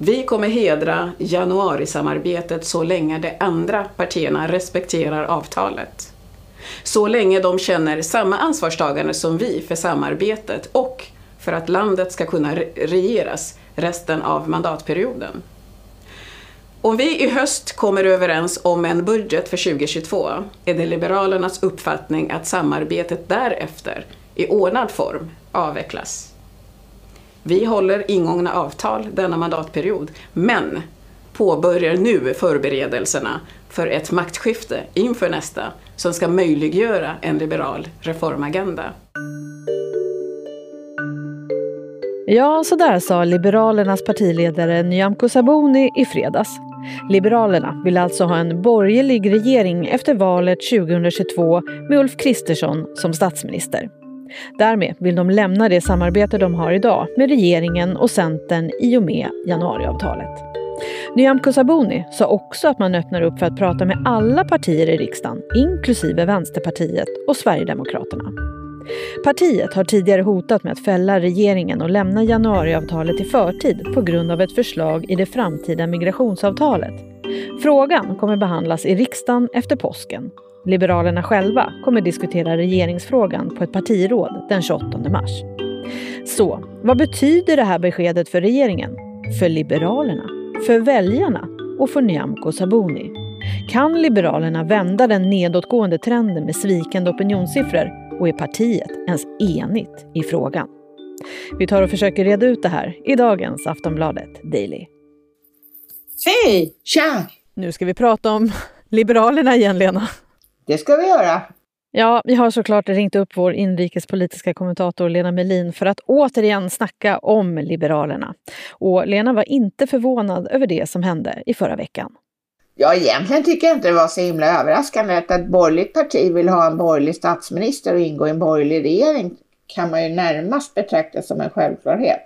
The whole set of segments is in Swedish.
Vi kommer hedra januarisamarbetet så länge de andra partierna respekterar avtalet. Så länge de känner samma ansvarstagande som vi för samarbetet och för att landet ska kunna regeras resten av mandatperioden. Om vi i höst kommer överens om en budget för 2022 är det Liberalernas uppfattning att samarbetet därefter i ordnad form avvecklas. Vi håller ingångna avtal denna mandatperiod, men påbörjar nu förberedelserna för ett maktskifte inför nästa som ska möjliggöra en liberal reformagenda. Ja, så där sa Liberalernas partiledare Nyamko Sabuni i fredags. Liberalerna vill alltså ha en borgerlig regering efter valet 2022 med Ulf Kristersson som statsminister. Därmed vill de lämna det samarbete de har idag med regeringen och Centern i och med januariavtalet. Nyamko Sabuni sa också att man öppnar upp för att prata med alla partier i riksdagen, inklusive Vänsterpartiet och Sverigedemokraterna. Partiet har tidigare hotat med att fälla regeringen och lämna januariavtalet i förtid på grund av ett förslag i det framtida migrationsavtalet. Frågan kommer behandlas i riksdagen efter påsken. Liberalerna själva kommer diskutera regeringsfrågan på ett partiråd den 28 mars. Så, vad betyder det här beskedet för regeringen? För Liberalerna? För väljarna? Och för Nyamko Sabuni? Kan Liberalerna vända den nedåtgående trenden med svikande opinionssiffror och är partiet ens enigt i frågan? Vi tar och försöker reda ut det här i dagens Aftonbladet Daily. Hej! Tja! Nu ska vi prata om Liberalerna igen, Lena. Det ska vi göra. Ja, vi har såklart ringt upp vår inrikespolitiska kommentator Lena Melin för att återigen snacka om Liberalerna. Och Lena var inte förvånad över det som hände i förra veckan. Ja, egentligen tycker jag inte det var så himla överraskande att ett borgerligt parti vill ha en borgerlig statsminister och ingå i en borgerlig regering kan man ju närmast betrakta som en självklarhet.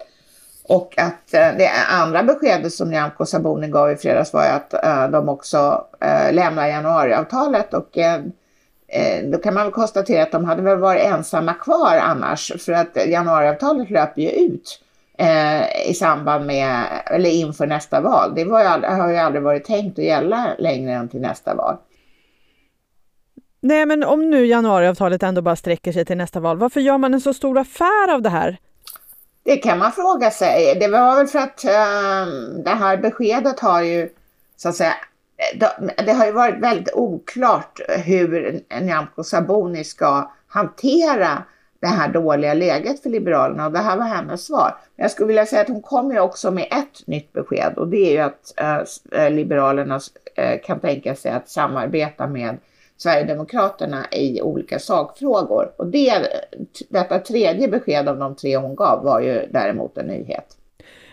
Och att eh, det andra beskedet som Nyamko Sabuni gav i fredags var att eh, de också eh, lämnar januariavtalet och eh, eh, då kan man väl konstatera att de hade väl varit ensamma kvar annars för att januariavtalet löper ju ut eh, i samband med, eller inför nästa val. Det var ju, har ju aldrig varit tänkt att gälla längre än till nästa val. Nej, men om nu januariavtalet ändå bara sträcker sig till nästa val, varför gör man en så stor affär av det här? Det kan man fråga sig. Det var väl för att um, det här beskedet har ju så att säga det har ju varit väldigt oklart hur Nyamko Sabuni ska hantera det här dåliga läget för Liberalerna och det här var hennes svar. Men jag skulle vilja säga att hon kommer ju också med ett nytt besked och det är ju att äh, Liberalerna äh, kan tänka sig att samarbeta med Sverigedemokraterna i olika sakfrågor. Och det, detta tredje besked av de tre hon gav var ju däremot en nyhet.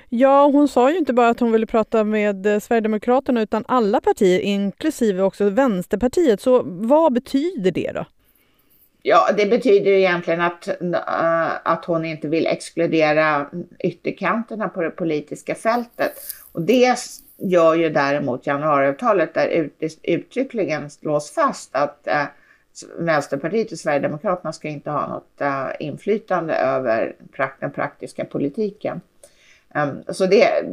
Ja, hon sa ju inte bara att hon ville prata med Sverigedemokraterna utan alla partier, inklusive också Vänsterpartiet. Så vad betyder det då? Ja, det betyder egentligen att, uh, att hon inte vill exkludera ytterkanterna på det politiska fältet. Och det gör ju däremot januariavtalet där uttryckligen slås fast att eh, Vänsterpartiet och Sverigedemokraterna ska inte ha något eh, inflytande över prakt, den praktiska politiken. Um, så det,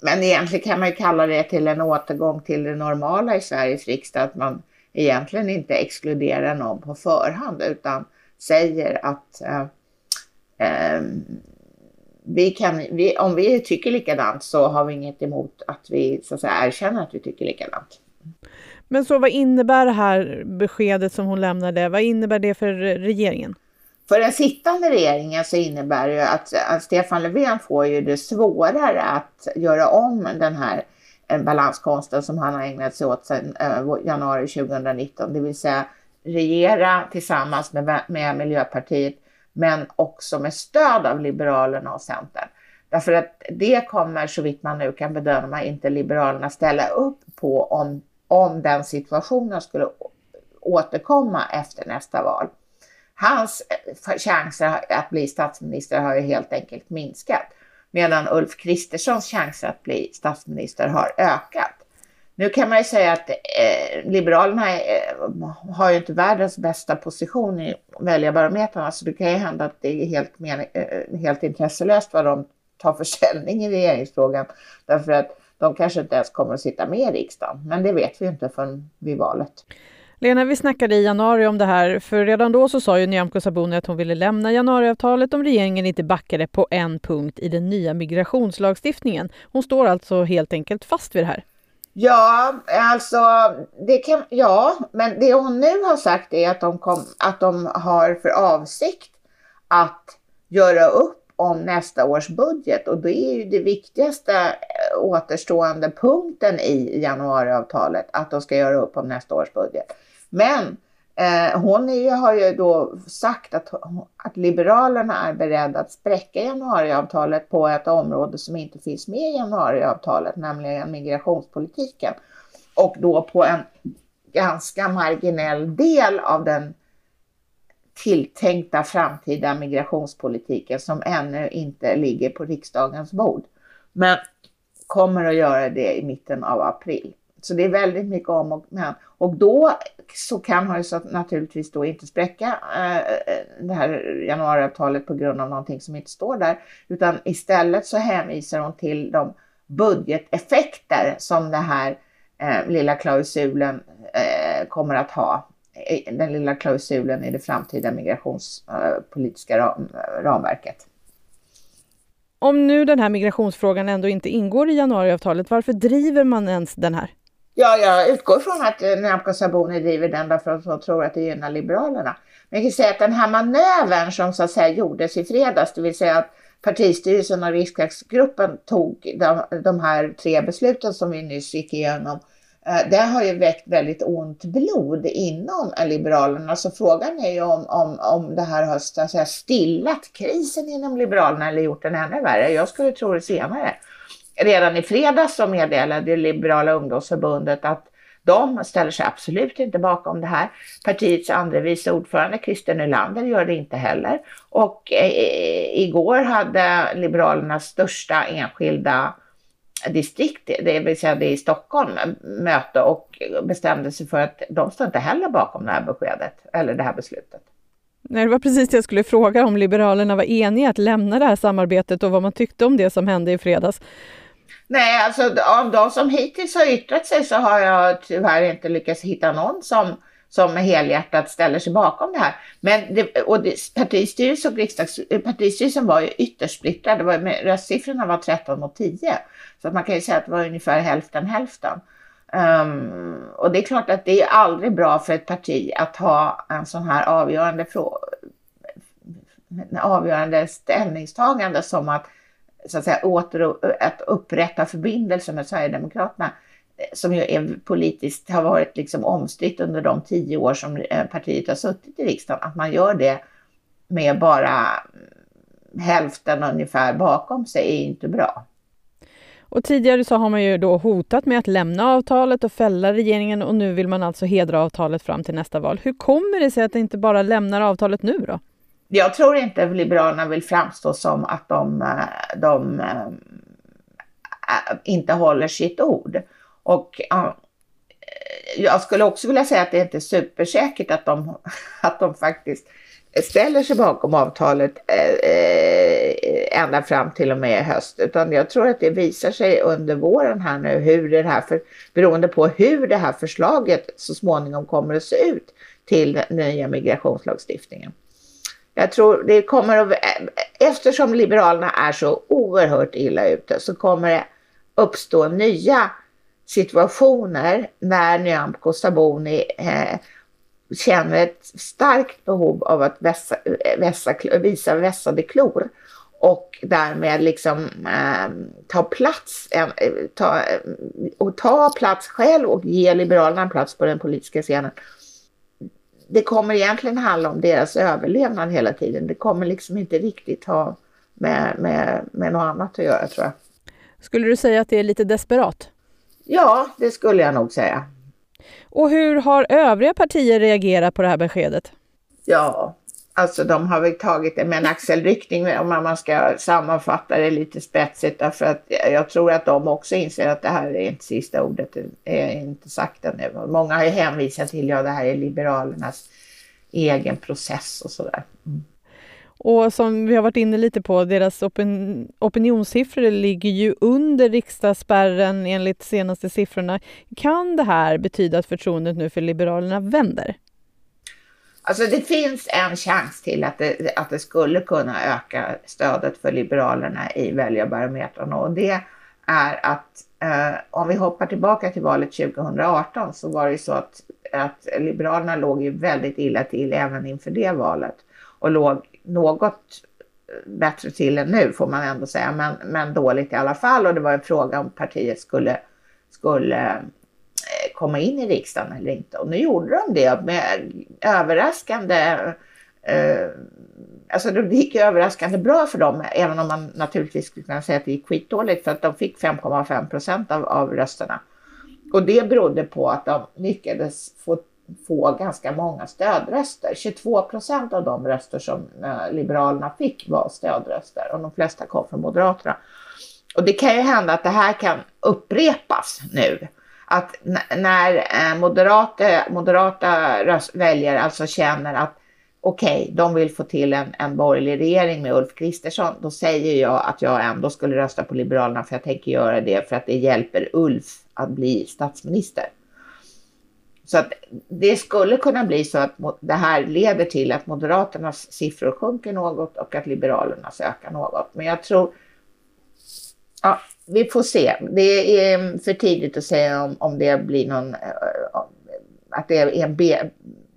men egentligen kan man ju kalla det till en återgång till det normala i Sveriges riksdag, att man egentligen inte exkluderar någon på förhand utan säger att eh, eh, vi kan, vi, om vi tycker likadant så har vi inget emot att vi så att säga, erkänner att vi tycker likadant. Men så vad innebär det här beskedet som hon lämnade? Vad innebär det för regeringen? För den sittande regeringen så innebär det att, att Stefan Löfven får ju det svårare att göra om den här balanskonsten som han har ägnat sig åt sedan eh, januari 2019, det vill säga regera tillsammans med, med Miljöpartiet men också med stöd av Liberalerna och Centern. Därför att det kommer så vitt man nu kan bedöma inte Liberalerna ställa upp på om, om den situationen skulle återkomma efter nästa val. Hans eh, chanser att bli statsminister har ju helt enkelt minskat medan Ulf Kristerssons chanser att bli statsminister har ökat. Nu kan man ju säga att eh, Liberalerna eh, har ju inte världens bästa position i väljarbarometrarna så alltså, det kan ju hända att det är helt, men, eh, helt intresselöst vad de tar för ställning i regeringsfrågan. Därför att de kanske inte ens kommer att sitta med i riksdagen. Men det vet vi inte förrän vid valet. Lena, vi snackade i januari om det här, för redan då så sa ju Nyamko Sabuni att hon ville lämna januariavtalet om regeringen inte backade på en punkt i den nya migrationslagstiftningen. Hon står alltså helt enkelt fast vid det här. Ja, alltså, det kan, ja, men det hon nu har sagt är att de, kom, att de har för avsikt att göra upp om nästa års budget och det är ju det viktigaste eh, återstående punkten i januariavtalet, att de ska göra upp om nästa års budget. Men Eh, hon är, har ju då sagt att, att Liberalerna är beredda att spräcka januariavtalet på ett område som inte finns med i januariavtalet, nämligen migrationspolitiken. Och då på en ganska marginell del av den tilltänkta framtida migrationspolitiken som ännu inte ligger på riksdagens bord. Men kommer att göra det i mitten av april. Så det är väldigt mycket om och men. Och då så kan han ju naturligtvis då inte spräcka eh, eh, det här januariavtalet på grund av någonting som inte står där. Utan istället så hänvisar hon till de budgeteffekter som den här eh, lilla klausulen eh, kommer att ha. Den lilla klausulen i det framtida migrationspolitiska eh, ram, eh, ramverket. Om nu den här migrationsfrågan ändå inte ingår i januariavtalet, varför driver man ens den här? Ja, jag utgår från att eh, Nyamko Sabuni driver den därför att hon tror att det gynnar Liberalerna. Men jag kan säga att den här manövern som så att säga gjordes i fredags, det vill säga att partistyrelsen och riksdagsgruppen tog de, de här tre besluten som vi nyss gick igenom, eh, det har ju väckt väldigt ont blod inom Liberalerna. Så frågan är ju om, om, om det här har så att säga, stillat krisen inom Liberalerna eller gjort den ännu värre. Jag skulle tro det senare redan i fredags så meddelade Liberala ungdomsförbundet att de ställer sig absolut inte bakom det här. Partiets andre vice ordförande Christer Nylander gör det inte heller. Och eh, igår hade Liberalernas största enskilda distrikt, det vill säga det i Stockholm, möte och bestämde sig för att de står inte heller bakom det här beskedet eller det här beslutet. Nej, det var precis det jag skulle fråga om Liberalerna var eniga att lämna det här samarbetet och vad man tyckte om det som hände i fredags. Nej, alltså av de som hittills har yttrat sig så har jag tyvärr inte lyckats hitta någon som, som helhjärtat ställer sig bakom det här. Men det, och det, partistyrelsen och riksdags, eh, partistyrelsen var ju ytterst splittrad. Det var, röstsiffrorna var 13 mot 10. Så man kan ju säga att det var ungefär hälften hälften. Um, och det är klart att det är aldrig bra för ett parti att ha en sån här avgörande, frå avgörande ställningstagande som att så att säga åter att upprätta förbindelser med Sverigedemokraterna eh, som ju är politiskt har varit liksom omstritt under de tio år som eh, partiet har suttit i riksdagen, att man gör det med bara mm, hälften ungefär bakom sig är inte bra. Och tidigare så har man ju då hotat med att lämna avtalet och fälla regeringen och nu vill man alltså hedra avtalet fram till nästa val. Hur kommer det sig att det inte bara lämnar avtalet nu då? Jag tror inte att Liberalerna vill framstå som att de, eh, de eh, eh, inte håller sitt ord. Och jag skulle också vilja säga att det inte är supersäkert att de, att de faktiskt ställer sig bakom avtalet ända fram till och med i höst. Utan jag tror att det visar sig under våren här nu hur det här, för, beroende på hur det här förslaget så småningom kommer att se ut till den nya migrationslagstiftningen. Jag tror det kommer att, eftersom Liberalerna är så oerhört illa ute så kommer det uppstå nya situationer när Nyamko Sabuni eh, känner ett starkt behov av att vässa, eh, vässa, visa vässade klor och därmed liksom eh, ta plats eh, ta, eh, och ta plats själv och ge Liberalerna plats på den politiska scenen det kommer egentligen handla om deras överlevnad hela tiden. Det kommer liksom inte riktigt ha med, med, med något annat att göra tror jag. Skulle du säga att det är lite desperat? Ja, det skulle jag nog säga. Och hur har övriga partier reagerat på det här beskedet? Ja, Alltså de har väl tagit det med en axelryckning om man ska sammanfatta det lite spetsigt därför att jag tror att de också inser att det här är inte sista ordet, det är inte sagt ännu. Många har ju hänvisat till, ja det här är Liberalernas egen process och sådär. Mm. Och som vi har varit inne lite på, deras opin opinionssiffror ligger ju under riksdagsspärren enligt senaste siffrorna. Kan det här betyda att förtroendet nu för Liberalerna vänder? Alltså det finns en chans till att det, att det skulle kunna öka stödet för Liberalerna i väljarbarometrarna och det är att eh, om vi hoppar tillbaka till valet 2018 så var det ju så att, att Liberalerna låg ju väldigt illa till även inför det valet och låg något bättre till än nu får man ändå säga, men, men dåligt i alla fall. Och det var en fråga om partiet skulle, skulle komma in i riksdagen eller inte. Och nu gjorde de det med överraskande eh, Alltså det gick överraskande bra för dem, även om man naturligtvis skulle kunna säga att det gick skitdåligt för att de fick 5,5 procent av, av rösterna. Och det berodde på att de lyckades få, få ganska många stödröster. 22 procent av de röster som eh, Liberalerna fick var stödröster och de flesta kom från Moderaterna. Och det kan ju hända att det här kan upprepas nu att när eh, moderata, moderata väljare alltså känner att okej, okay, de vill få till en, en borgerlig regering med Ulf Kristersson, då säger jag att jag ändå skulle rösta på Liberalerna för jag tänker göra det för att det hjälper Ulf att bli statsminister. Så att det skulle kunna bli så att det här leder till att Moderaternas siffror sjunker något och att Liberalernas ökar något. Men jag tror, ja, vi får se. Det är för tidigt att säga om, om det blir någon, eh, att det är en B,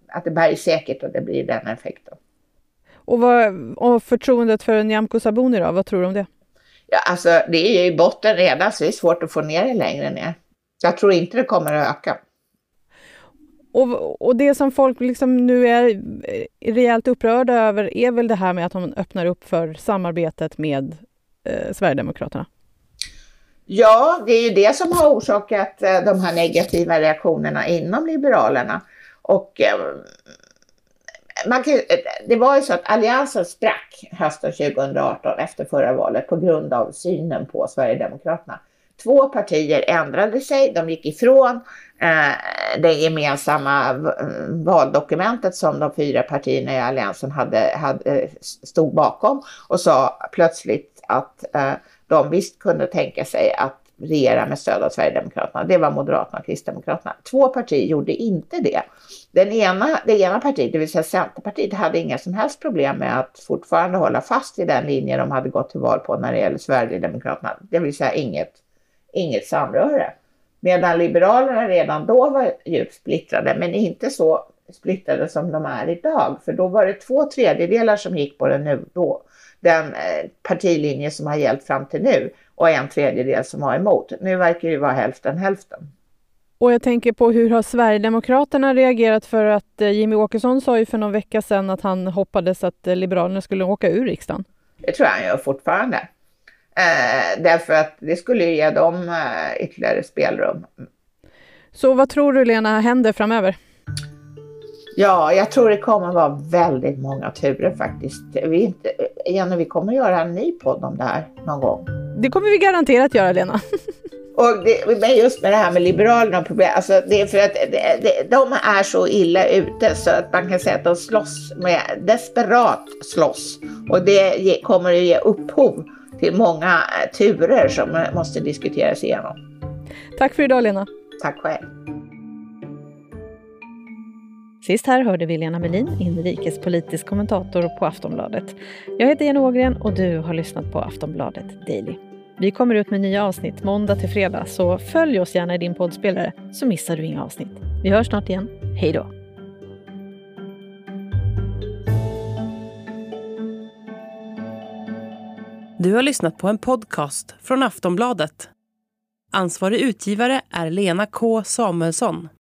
att det bär säkert och det blir den effekten. Och, vad, och förtroendet för Nyamko Sabuni då, vad tror du om det? Ja, alltså det är ju i botten redan så det är svårt att få ner det längre ner. Jag tror inte det kommer att öka. Och, och det som folk liksom nu är rejält upprörda över är väl det här med att hon öppnar upp för samarbetet med eh, Sverigedemokraterna? Ja, det är ju det som har orsakat eh, de här negativa reaktionerna inom Liberalerna. Och eh, man kan, eh, det var ju så att Alliansen sprack hösten 2018 efter förra valet på grund av synen på Sverigedemokraterna. Två partier ändrade sig, de gick ifrån eh, det gemensamma valdokumentet som de fyra partierna i Alliansen hade, hade, stod bakom och sa plötsligt att eh, de visst kunde tänka sig att regera med stöd av Sverigedemokraterna. Det var Moderaterna och Kristdemokraterna. Två partier gjorde inte det. Den ena, det ena partiet, det vill säga Centerpartiet, hade inga som helst problem med att fortfarande hålla fast vid den linje de hade gått till val på när det gäller Sverigedemokraterna. Det vill säga inget, inget samröre. Medan Liberalerna redan då var djupt splittrade, men inte så splittrade som de är idag. För då var det två tredjedelar som gick på den nu då den eh, partilinje som har gällt fram till nu och en tredjedel som var emot. Nu verkar det vara hälften hälften. Och jag tänker på hur har Sverigedemokraterna reagerat för att eh, Jimmy Åkesson sa ju för någon vecka sedan att han hoppades att eh, Liberalerna skulle åka ur riksdagen. Det tror jag han gör fortfarande. Eh, därför att det skulle ge dem eh, ytterligare spelrum. Så vad tror du Lena händer framöver? Ja, jag tror det kommer vara väldigt många turer faktiskt. Vi, inte, Jenny, vi kommer göra en ny podd om det här någon gång. Det kommer vi garanterat göra, Lena. Och det, men just med det här med Liberalerna, problem, alltså det är för att det, det, de är så illa ute så att man kan säga att de slåss med, desperat slåss. Och det kommer att ge upphov till många turer som måste diskuteras igenom. Tack för idag, Lena. Tack själv. Sist här hörde vi Lena Melin, inrikespolitisk kommentator på Aftonbladet. Jag heter Jenny Ågren och du har lyssnat på Aftonbladet Daily. Vi kommer ut med nya avsnitt måndag till fredag, så följ oss gärna i din poddspelare så missar du inga avsnitt. Vi hörs snart igen. Hej då! Du har lyssnat på en podcast från Aftonbladet. Ansvarig utgivare är Lena K Samuelsson.